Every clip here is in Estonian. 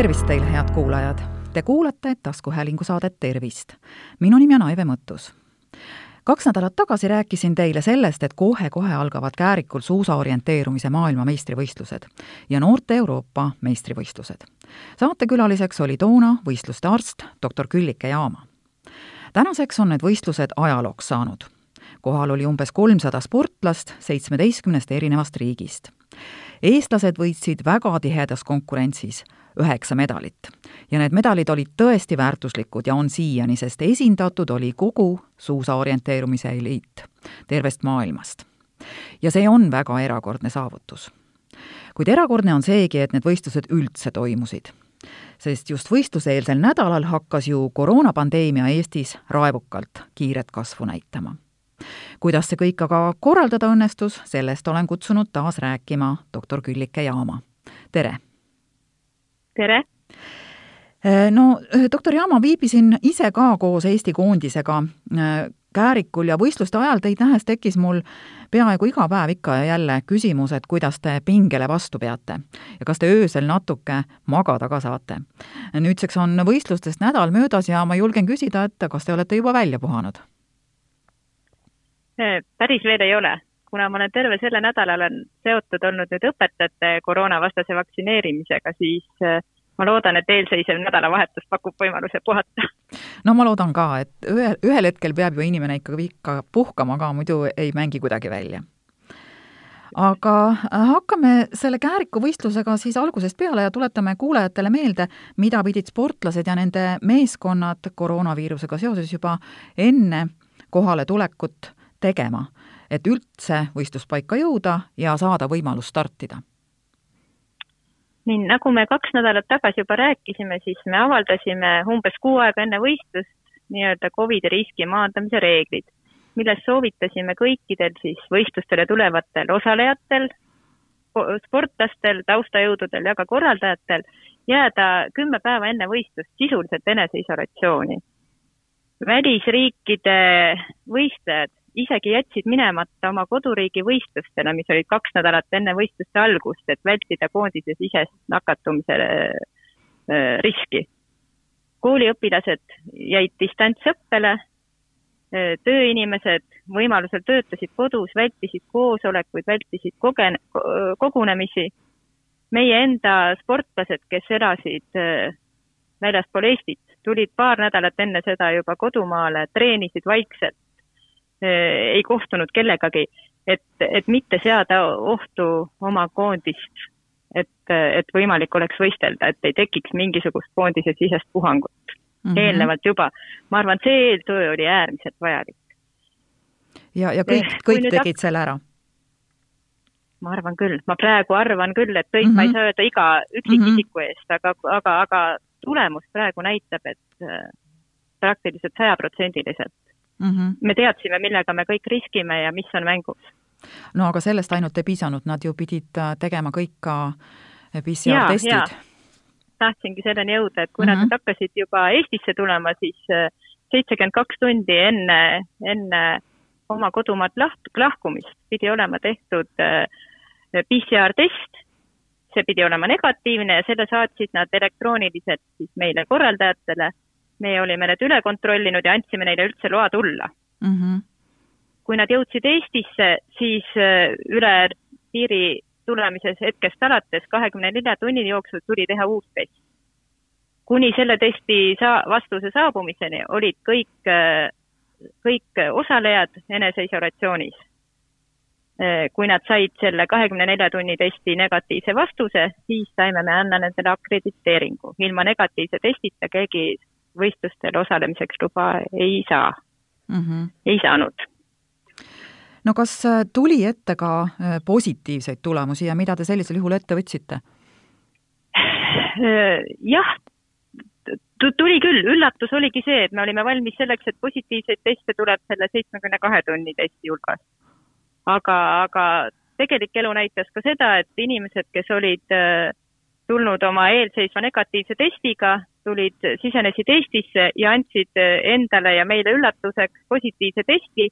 tervist teile, head kuulajad! Te kuulate taskuhäälingu saadet Tervist. minu nimi on Aive Mõttus. kaks nädalat tagasi rääkisin teile sellest, et kohe-kohe algavad Käärikul suusaorienteerumise maailmameistrivõistlused ja noorte Euroopa meistrivõistlused. saatekülaliseks oli toona võistluste arst doktor Küllike Jaama. tänaseks on need võistlused ajalooks saanud. kohal oli umbes kolmsada sportlast seitsmeteistkümnest erinevast riigist eestlased võitsid väga tihedas konkurentsis üheksa medalit. ja need medalid olid tõesti väärtuslikud ja on siiani, sest esindatud oli kogu suusa orienteerumise eliit tervest maailmast. ja see on väga erakordne saavutus. kuid erakordne on seegi, et need võistlused üldse toimusid sest just võistluseelsel nädalal hakkas ju koroonapandeemia Eestis raevukalt kiiret kasvu näitama kuidas see kõik aga korraldada õnnestus, sellest olen kutsunud taas rääkima doktor Küllike Jaama. tere! tere! Äh, no äh, doktor Jaama, viibisin ise ka koos Eesti koondisega äh, Käärikul ja võistluste ajal teid nähes tekkis mul peaaegu iga päev ikka ja jälle küsimus, et kuidas te pingele vastu peate ja kas te öösel natuke magada ka saate. nüüdseks on võistlustest nädal möödas ja ma julgen küsida, et kas te olete juba välja puhanud? Päris veel ei ole, kuna ma olen terve selle nädala olen seotud olnud nüüd õpetajate koroonavastase vaktsineerimisega, siis äh, ma loodan, et eelseisev nädalavahetus pakub võimaluse puhata. no ma loodan ka, et ühel, ühel hetkel peab ju inimene ikkagi ikka puhkama ka, muidu ei mängi kuidagi välja. aga äh, hakkame selle Kääriku võistlusega siis algusest peale ja tuletame kuulajatele meelde, mida pidid sportlased ja nende meeskonnad koroonaviirusega seoses juba enne kohale tulekut tegema, et üldse võistluspaika jõuda ja saada võimalus startida? nii, nagu me kaks nädalat tagasi juba rääkisime, siis me avaldasime umbes kuu aega enne võistlust nii-öelda Covidi riski maandamise reeglid, milles soovitasime kõikidel siis võistlustele tulevatel osalejatel, sportlastel, taustajõududel ja ka korraldajatel jääda kümme päeva enne võistlust sisuliselt eneseisolatsiooni. välisriikide võistlejad isegi jätsid minemata oma koduriigi võistlustele, mis olid kaks nädalat enne võistluste algust, et vältida koondise sisest nakatumise äh, riski. kooliõpilased jäid distantsõppele, äh, tööinimesed võimalusel töötasid kodus, vältisid koosolekuid, vältisid kogen-, kogunemisi. meie enda sportlased, kes elasid äh, väljaspool Eestit, tulid paar nädalat enne seda juba kodumaale, treenisid vaikselt ei kohtunud kellegagi, et, et mitte seada ohtu oma koondist, et, et võimalik oleks võistelda, et ei tekiks mingisugust koondise sisest puhangut mm -hmm. eelnevalt juba. ma arvan, see eeltöö oli äärmiselt vajalik. ja, ja kõik, kõik tegid selle ära? ma arvan küll, ma praegu arvan küll, et kõik mm, -hmm. ma ei mhm. saa öelda iga üksikisiku mm -hmm. eest, aga, aga, aga tulemus praegu näitab, et äh, praktiliselt sajaprotsendiliselt mm. -hmm. me teadsime, millega me kõik riskime ja mis on mängus. no aga sellest ainult ei piisanud, nad ju pidid äh, tegema kõik ka äh, PCR-testid. tahtsingi selleni jõuda, et kui mm -hmm. nad hakkasid juba Eestisse tulema, siis äh, seitsekümmend kaks tundi enne, enne oma kodumaalt laht-, lahkumist pidi olema tehtud PCR-test, see pidi olema negatiivne ja selle saatsid nad elektrooniliselt siis meile korraldajatele meie olime need üle kontrollinud ja andsime neile üldse loa tulla mm. -hmm. kui nad jõudsid Eestisse, siis äh, üle piiri tulemises hetkest alates kahekümne nelja tunni jooksul tuli teha uus test. kuni selle testi saa-, vastuse saabumiseni olid kõik, äh, kõik osalejad eneseisolatsioonis. Äh, kui nad said selle kahekümne nelja tunni testi negatiivse vastuse, siis saime me anda nendele akrediteeringu. ilma negatiivse testita keegi võistlustel osalemiseks luba ei saa mm, -hmm. ei saanud. no kas äh, tuli ette ka äh, positiivseid tulemusi ja mida te sellisel juhul ette võtsite? Äh, jah, tuli küll, üllatus oligi see, et me olime valmis selleks, et positiivseid teste tuleb selle seitsmekümne kahe tunni testi hulgas. aga, aga tegelik elu näitas ka seda, et inimesed, kes olid tulnud oma eelseisva negatiivse testiga, tulid, sisenesid Eestisse ja andsid endale ja meile üllatuseks positiivse testi.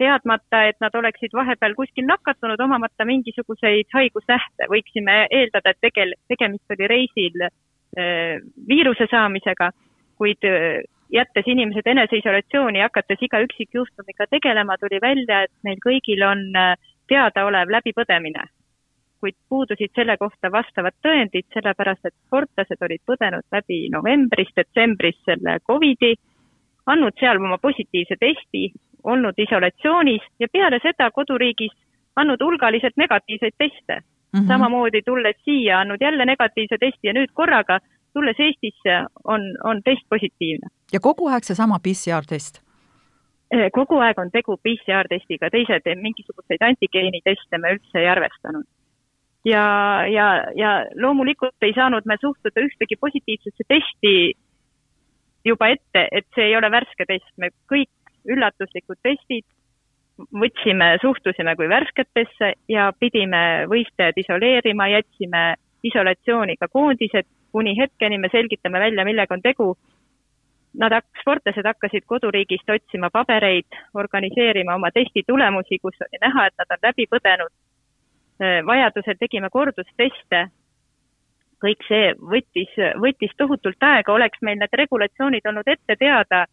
teadmata, et nad oleksid vahepeal kuskil nakatunud, omamata mingisuguseid haigusnähte, võiksime eeldada, et tegel-, tegemist oli reisil viiruse saamisega, kuid jättes inimesed eneseisolatsiooni, hakates iga üksikjuhtumiga tegelema, tuli välja, et neil kõigil on teadaolev läbipõdemine kuid puudusid selle kohta vastavad tõendid, sellepärast et sportlased olid põdenud läbi novembris-detsembris selle Covidi, andnud seal oma positiivse testi, olnud isolatsioonis ja peale seda koduriigis andnud hulgaliselt negatiivseid teste mm. -hmm. samamoodi tulles siia, andnud jälle negatiivse testi ja nüüd korraga tulles Eestisse on, on test positiivne. ja kogu aeg seesama PCR-test? Kogu aeg on tegu PCR-testiga, teised mingisuguseid antigeeniteste me üldse ei arvestanud ja, ja, ja loomulikult ei saanud me suhtuda ühtegi positiivsesse testi juba ette, et see ei ole värske test, me kõik üllatuslikud testid võtsime, suhtusime kui värsketesse ja pidime võistlejad isoleerima, jätsime isolatsiooni ka koondised, kuni hetkeni me selgitame välja, millega on tegu. Nad, sportlased hakkasid koduriigist otsima pabereid, organiseerima oma testi tulemusi, kus oli näha, et nad on läbi põdenud vajadusel tegime kordusteste, kõik see võttis, võttis tohutult aega, oleks meil need regulatsioonid olnud ette teada,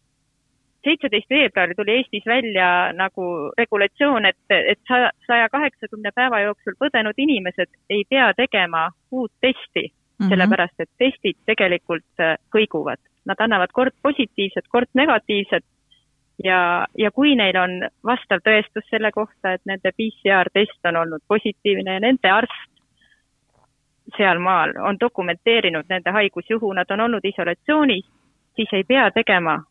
seitseteist veebruari tuli Eestis välja nagu regulatsioon, et, et saja kaheksakümne päeva jooksul põdenud inimesed ei pea tegema uut testi mm, -hmm. sellepärast et testid tegelikult äh, kõiguvad. Nad annavad kord positiivset, kord negatiivset ja, ja kui neil on vastav tõestus selle kohta, et nende PCR-test on olnud positiivne ja nende arst sealmaal on dokumenteerinud nende haigusjuhu, nad on olnud isolatsioonis, siis ei pea tegema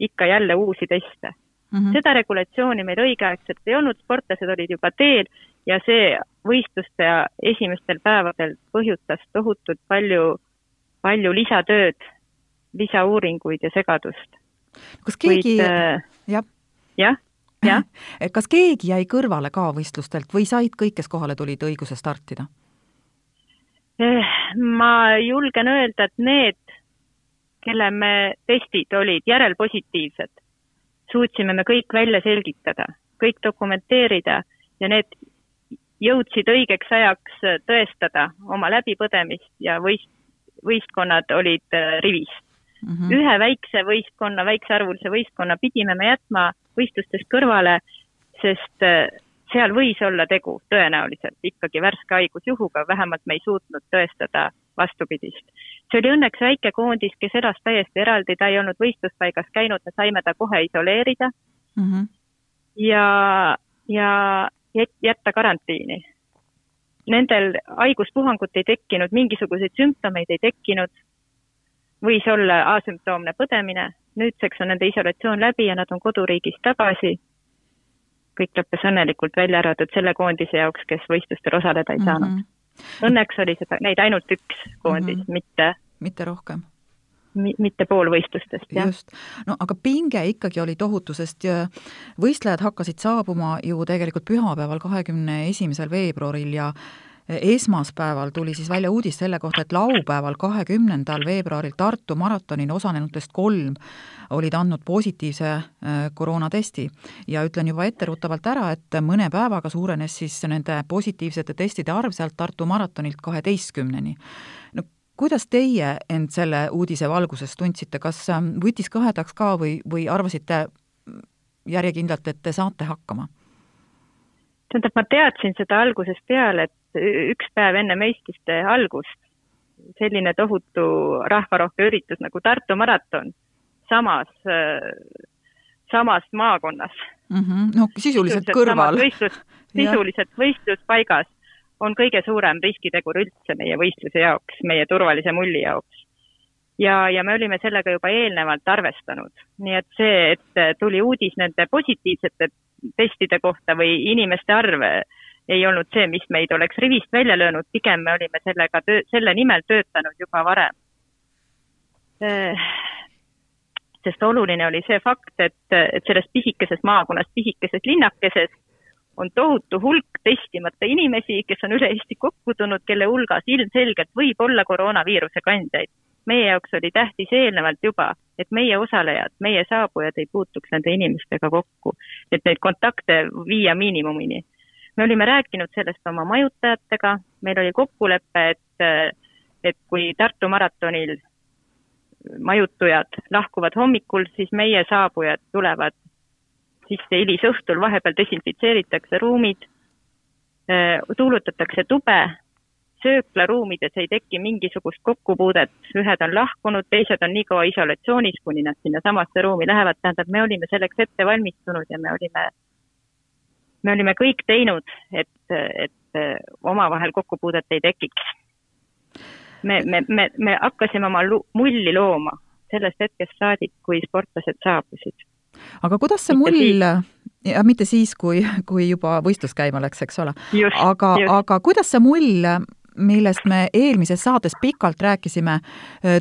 ikka jälle uusi teste mm. -hmm. seda regulatsiooni meil õigeaegselt ei olnud, sportlased olid juba teel ja see võistluste esimestel päevadel põhjustas tohutult palju, palju lisatööd, lisauuringuid ja segadust kas keegi, äh, jah? jah, jah. kas keegi jäi kõrvale ka võistlustelt või said kõik, kes kohale tulid, õiguse startida? Eh, ma julgen öelda, et need, kelle me testid olid järelpositiivsed, suutsime me kõik välja selgitada, kõik dokumenteerida ja need jõudsid õigeks ajaks tõestada oma läbipõdemist ja võist-, võistkonnad olid äh, rivis mm. -hmm. ühe väikse võistkonna, väiksearvulise võistkonna pidime me jätma võistlustest kõrvale, sest äh, seal võis olla tegu tõenäoliselt ikkagi värske haigusjuhuga, vähemalt me ei suutnud tõestada vastupidist. see oli õnneks väike koondis, kes elas täiesti eraldi, ta ei olnud võistluspaigas käinud, me saime ta kohe isoleerida mm. -hmm. ja, ja jätta karantiini. Nendel haiguspuhangut ei tekkinud, mingisuguseid sümptomeid ei tekkinud, võis olla asümptoomne põdemine, nüüdseks on nende isolatsioon läbi ja nad on koduriigis tagasi. kõik lõppes õnnelikult, välja arvatud selle koondise jaoks, kes võistlustel osaleda ei saanud mm. -hmm. Õnneks oli seda, neid ainult üks koondis mm, -hmm. mitte mitte rohkem mi-, mitte pool võistlustest, jah. just. no aga pinge ikkagi oli tohutu, sest võistlejad hakkasid saabuma ju tegelikult pühapäeval, kahekümne esimesel veebruaril ja esmaspäeval tuli siis välja uudis selle kohta, et laupäeval, kahekümnendal veebruaril Tartu maratonil osalenutest kolm olid andnud positiivse äh, koroonatesti ja ütlen juba etteruttavalt ära, et mõne päevaga suurenes siis nende positiivsete testide arv sealt Tartu maratonilt kaheteistkümneni. no kuidas teie end selle uudise valguses tundsite, kas ähm, võttis kõhedaks ka või, või arvasite järjekindlalt, et te saate hakkama? Tähendab, ma teadsin seda algusest peale, et üks päev enne meistrite algust selline tohutu rahvarohke üritus nagu Tartu maraton samas, samas maakonnas mm. -hmm. no sisuliselt kõrval. võistlus, sisuliselt võistluspaigas on kõige suurem riskitegur üldse meie võistluse jaoks, meie turvalise mulli jaoks. ja, ja me olime sellega juba eelnevalt arvestanud, nii et see, et tuli uudis nende positiivsete testide kohta või inimeste arv ei olnud see, mis meid oleks rivist välja löönud, pigem me olime sellega selle nimel töötanud juba varem. sest oluline oli see fakt, et, et selles pisikeses maakonnas, pisikeses linnakeses on tohutu hulk testimata inimesi, kes on üle Eesti kokku tulnud, kelle hulgas ilmselgelt võib olla koroonaviiruse kandjaid. meie jaoks oli tähtis eelnevalt juba, et meie osalejad, meie saabujad ei puutuks nende inimestega kokku. et neid kontakte viia miinimumini. me olime rääkinud sellest oma majutajatega, meil oli kokkulepe, et, et kui Tartu maratonil majutujad lahkuvad hommikul, siis meie saabujad tulevad sisse hilisõhtul, vahepeal desinfitseeritakse ruumid, tuulutatakse tube sööklaruumides ei teki mingisugust kokkupuudet, ühed on lahkunud, teised on nii kaua isolatsioonis, kuni nad sinnasamasse ruumi lähevad, tähendab, me olime selleks ette valmistunud ja me olime, me olime kõik teinud, et, et omavahel kokkupuudet ei tekiks. me, me, me, me hakkasime oma mulli looma sellest hetkest saadik, kui sportlased saabusid. aga kuidas see mull ja mitte siis, kui, kui juba võistlus käima läks, eks ole. aga, aga kuidas see mull millest me eelmises saates pikalt rääkisime,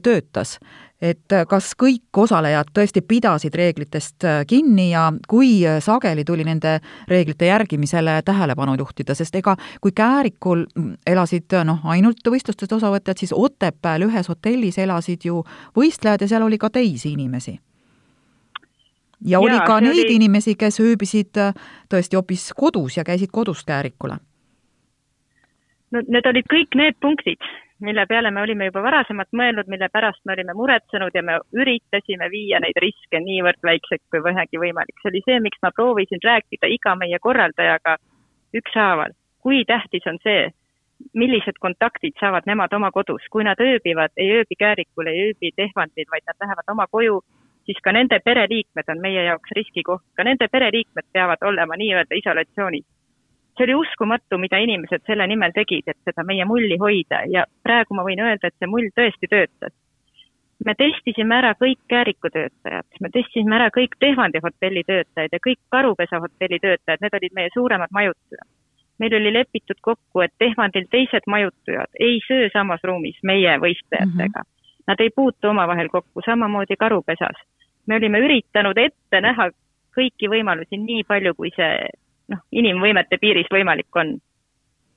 töötas. et kas kõik osalejad tõesti pidasid reeglitest kinni ja kui sageli tuli nende reeglite järgimisele tähelepanu juhtida, sest ega kui Käärikul elasid noh, ainult võistlustest osavõtjad, siis Otepääl ühes hotellis elasid ju võistlejad ja seal oli ka teisi inimesi. Ja oli ja, ka neid oli... inimesi, kes ööbisid tõesti hoopis kodus ja käisid kodust Käärikule no need olid kõik need punktid, mille peale me olime juba varasemalt mõelnud, mille pärast me olime muretsenud ja me üritasime viia neid riske niivõrd väikseks kui vähegi võimalik. see oli see, miks ma proovisin rääkida iga meie korraldajaga ükshaaval, kui tähtis on see, millised kontaktid saavad nemad oma kodus, kui nad ööbivad, ei ööbi Käärikul, ei ööbi Tehvandil, vaid nad lähevad oma koju, siis ka nende pereliikmed on meie jaoks riskikoht, ka nende pereliikmed peavad olema nii-öelda isolatsioonis see oli uskumatu, mida inimesed selle nimel tegid, et seda meie mulli hoida ja praegu ma võin öelda, et see mull tõesti töötas. me testisime ära kõik Kääriku töötajad, me testisime ära kõik Tehvandi hotelli töötajad ja kõik Karupesa hotelli töötajad, need olid meie suuremad majutujad. meil oli lepitud kokku, et Tehvandil teised majutujad ei söö samas ruumis meie võistlejatega mm. -hmm. Nad ei puutu omavahel kokku, samamoodi Karupesas. me olime üritanud ette näha kõiki võimalusi nii palju, kui see noh, inimvõimete piiris võimalik on.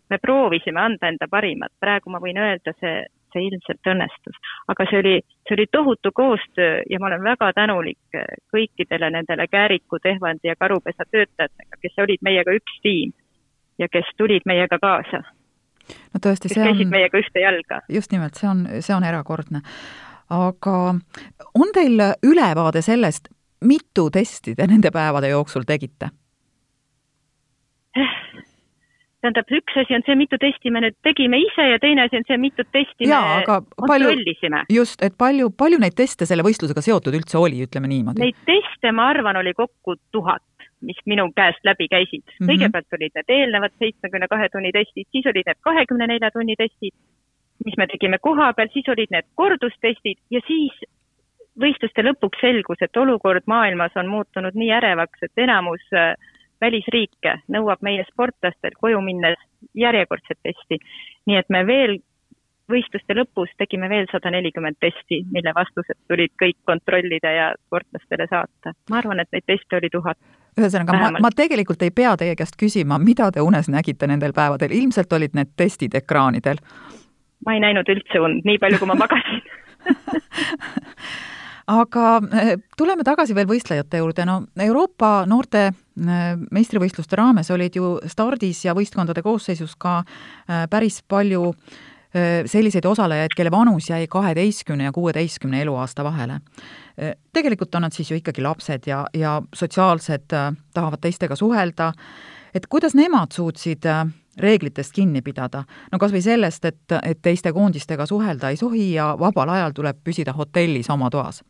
me proovisime anda enda parimat, praegu ma võin öelda, see, see ilmselt õnnestus. aga see oli, see oli tohutu koostöö ja ma olen väga tänulik kõikidele nendele Kääriku, Tehvandi ja Karupesa töötajatega, kes olid meiega üks tiim ja kes tulid meiega kaasa. no tõesti, see on käisid meiega ühte jalga. just nimelt, see on, see on erakordne. aga on teil ülevaade sellest, mitu testi te nende päevade jooksul tegite? Tähendab, üks asi on see, mitu testi me nüüd tegime ise ja teine asi on see, mitut testi Jaa, me kontrollisime. just, et palju, palju neid teste selle võistlusega seotud üldse oli, ütleme niimoodi? Neid teste, ma arvan, oli kokku tuhat, mis minu käest läbi käisid mm. -hmm. kõigepealt olid need eelnevad seitsmekümne kahe tunni testid, siis olid need kahekümne nelja tunni testid, mis me tegime koha peal, siis olid need kordustestid ja siis võistluste lõpuks selgus, et olukord maailmas on muutunud nii ärevaks, et enamus äh, välisriike nõuab meie sportlastel koju minnes järjekordset testi. nii et me veel võistluste lõpus tegime veel sada nelikümmend testi, mille vastused tulid kõik kontrollida ja sportlastele saata. ma arvan, et neid teste oli tuhat. ühesõnaga, ma, ma tegelikult ei pea teie käest küsima, mida te unes nägite nendel päevadel, ilmselt olid need testid ekraanidel? ma ei näinud üldse und, nii palju, kui ma magasin aga eh, tuleme tagasi veel võistlejate juurde, no Euroopa noorte eh, meistrivõistluste raames olid ju stardis ja võistkondade koosseisus ka eh, päris palju selliseid osalejaid, kelle vanus jäi kaheteistkümne ja kuueteistkümne eluaasta vahele. tegelikult on nad siis ju ikkagi lapsed ja, ja sotsiaalsed, tahavad teistega suhelda, et kuidas nemad suutsid reeglitest kinni pidada. no kas või sellest, et, et teiste koondistega suhelda ei tohi ja vabal ajal tuleb püsida hotellis oma toas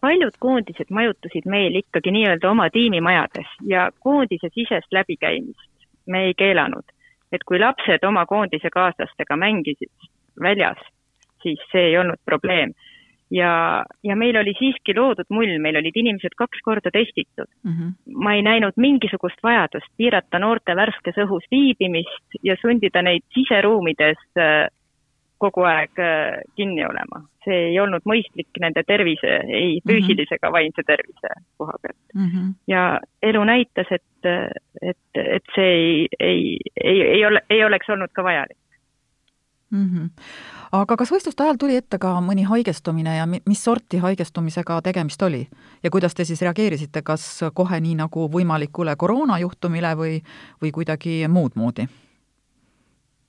paljud koondised majutusid meil ikkagi nii-öelda oma tiimimajades ja koondise sisest läbikäimist me ei keelanud. et kui lapsed oma koondise kaaslastega mängisid väljas, siis see ei olnud probleem. ja, ja meil oli siiski loodud mull, meil olid inimesed kaks korda testitud mm. -hmm. ma ei näinud mingisugust vajadust piirata noorte värskes õhus viibimist ja sundida neid siseruumides äh, kogu aeg äh, kinni olema. see ei olnud mõistlik nende tervise, ei mhm. füüsilise ega vaimse tervise koha pealt mm. -hmm. ja elu näitas, et, et, et see ei, ei, ei, ei ole, ei oleks olnud ka vajalik mm. -hmm. aga kas võistluste ajal tuli ette ka mõni haigestumine ja mis sorti haigestumisega tegemist oli? ja kuidas te siis reageerisite, kas kohe nii nagu võimalikule koroonajuhtumile või, või kuidagi muud moodi?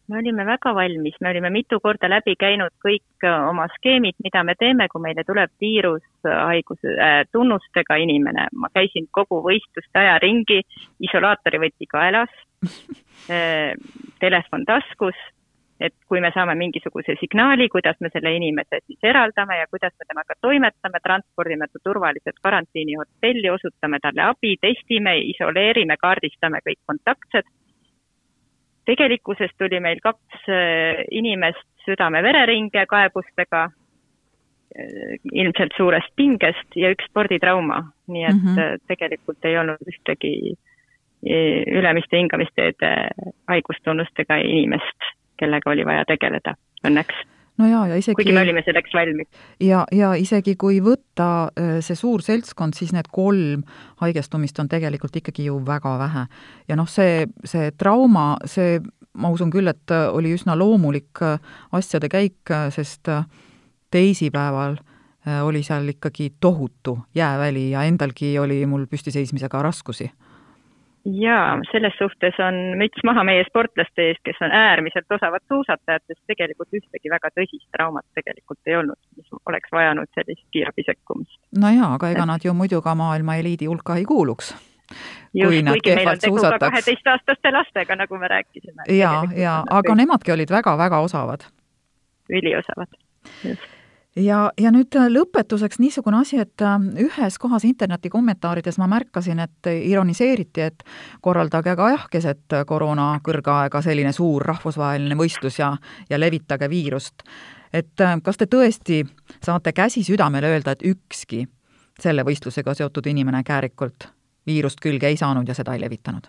Me olime väga valmis, me olime mitu korda läbi käinud kõik oma skeemid, mida me teeme, kui meile tuleb viirushaiguse äh, tunnustega inimene. ma käisin kogu võistluste aja ringi, isolaatori võti kaelas äh,, telefon taskus et kui me saame mingisuguse signaali, kuidas me selle inimese siis eraldame ja kuidas me temaga toimetame, transpordime ta turvaliselt karantiinihotelli, osutame talle abi, testime, isoleerime, kaardistame kõik kontaktsed. Tegelikkuses tuli meil kaks äh, inimest südame-vereringe kaebustega, äh, ilmselt suurest pingest ja üks sporditrauma, nii et mm -hmm. tegelikult ei olnud ühtegi ülemiste hingamisteede haigustunnustega inimest kellega oli vaja tegeleda, õnneks no jaa, ja isegi kuigi me olime selleks valmis. ja, ja isegi kui võtta äh, see suur seltskond, siis need kolm haigestumist on tegelikult ikkagi ju väga vähe. ja noh, see, see trauma, see, ma usun küll, et äh, oli üsna loomulik äh, asjade käik, sest teisipäeval oli seal ikkagi tohutu jääväli ja endalgi oli mul püstiseismisega raskusi jaa, selles suhtes on müts maha meie sportlaste ees, kes on äärmiselt osavad suusatajad, sest tegelikult ühtegi väga tõsist traumat tegelikult ei olnud, mis oleks vajanud sellist kiirabi sekkumist. no jaa, aga ega nad ju muidu ka maailma eliidi hulka ei kuuluks. just, kuigi meil on tegu ka kaheteistaastaste lastega, nagu me rääkisime. jaa, jaa, aga nemadki olid väga-väga osavad. üliosavad, just ja, ja nüüd äh, lõpetuseks niisugune asi, et äh, ühes kohas interneti kommentaarides ma märkasin, et ironiseeriti, et korraldage ka jah, keset koroona kõrgaega selline suur rahvusvaheline võistlus ja, ja levitage viirust. et äh, kas te tõesti saate käsi südamele öelda, et ükski selle võistlusega seotud inimene Käärikult viirust külge ei saanud ja seda ei levitanud?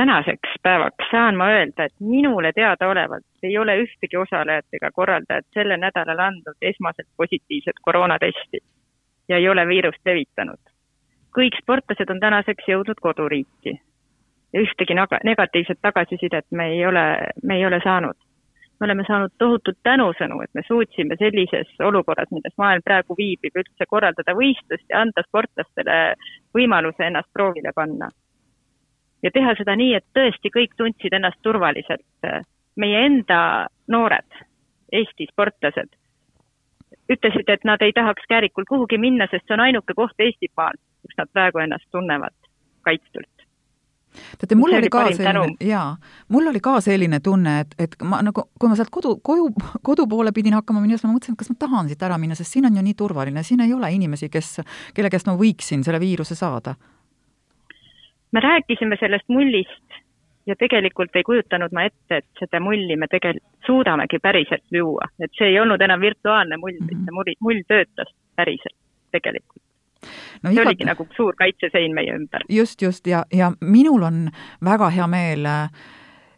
Tänaseks päevaks saan ma öelda, et minule teadaolevalt ei ole ühtegi osalejat ega korraldajat sellel nädalal andnud esmaselt positiivset koroonatesti ja ei ole viirust levitanud. kõik sportlased on tänaseks jõudnud koduriiki ja ühtegi negatiivset tagasisidet me ei ole, me ei ole saanud. me oleme saanud tohutut tänusõnu, et me suutsime sellises olukorras, milles maailm praegu viibib, üldse korraldada võistlust ja anda sportlastele võimaluse ennast proovile panna ja teha seda nii, et tõesti kõik tundsid ennast turvaliselt. meie enda noored Eesti sportlased ütlesid, et nad ei tahaks Käärikul kuhugi minna, sest see on ainuke koht Eestimaal, kus nad praegu ennast tunnevad kaitstult. teate, mul oli ka selline, jaa, mul oli ka selline tunne, et, et ma nagu, kui ma sealt kodu, koju, kodu poole pidin hakkama minema, siis ma mõtlesin, et kas ma tahan siit ära minna, sest siin on ju nii turvaline, siin ei ole inimesi, kes, kelle käest ma võiksin selle viiruse saada me rääkisime sellest mullist ja tegelikult ei kujutanud ma ette, et seda mulli me tegelikult suudamegi päriselt luua, et see ei olnud enam virtuaalne mull mm, -hmm. see mull, mull töötas päriselt tegelikult no, see igat... oligi nagu suur kaitsesein meie ümber. just, just, ja, ja minul on väga hea meel,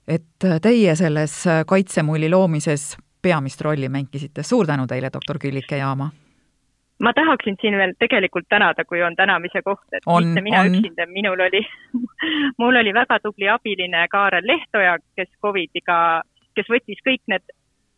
et teie selles kaitsemulli loomises peamist rolli mängisite. suur tänu teile, doktor Küllike Jaama! Ma tahaksin siin veel tegelikult tänada, kui on tänamise koht, et on, mitte mina üksinda, minul oli mul oli väga tubli abiline Kaarel Lehtoja, kes Covidiga, kes võttis kõik need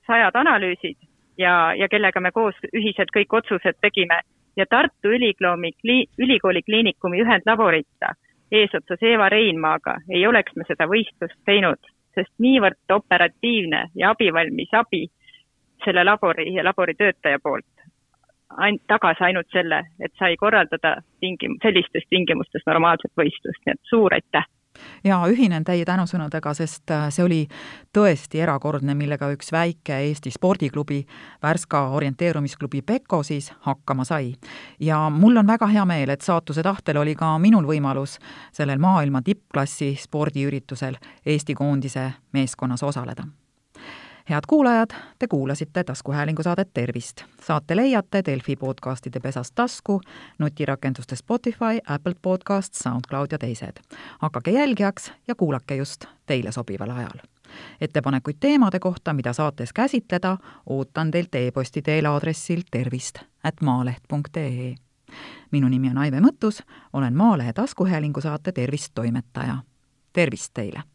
sajad analüüsid ja, ja kellega me koos ühiselt kõik otsused tegime. Ja Tartu Ülikooli, ülikooli kliinikumi ühendlaborita eesotsas Eva Reinmaaga ei oleks me seda võistlust teinud, sest niivõrd operatiivne ja abivalmis abi selle labori ja labori töötaja poolt ain-, tagasi ainult selle, et sai korraldada tingim-, sellistes tingimustes normaalset võistlust, nii et suur aitäh! jaa, ühinen teie tänusõnadega, sest äh, see oli tõesti erakordne, millega üks väike Eesti spordiklubi, Värska orienteerumisklubi Peko siis hakkama sai. ja mul on väga hea meel, et saatuse tahtel oli ka minul võimalus sellel maailma tippklassi spordiüritusel Eesti koondise meeskonnas osaleda head kuulajad, te kuulasite taskuhäälingu saadet Tervist. saate leiate Delfi podcastide pesast tasku, nutirakenduste Spotify, Apple Podcast, SoundCloud ja teised. hakake jälgijaks ja kuulake just teile sobival ajal. ettepanekuid teemade kohta, mida saates käsitleda, ootan teilt e-posti teel aadressil tervist at maaleht.ee. minu nimi on Aive Mõttus, olen Maalehe taskuhäälingu saate Tervist toimetaja. tervist teile!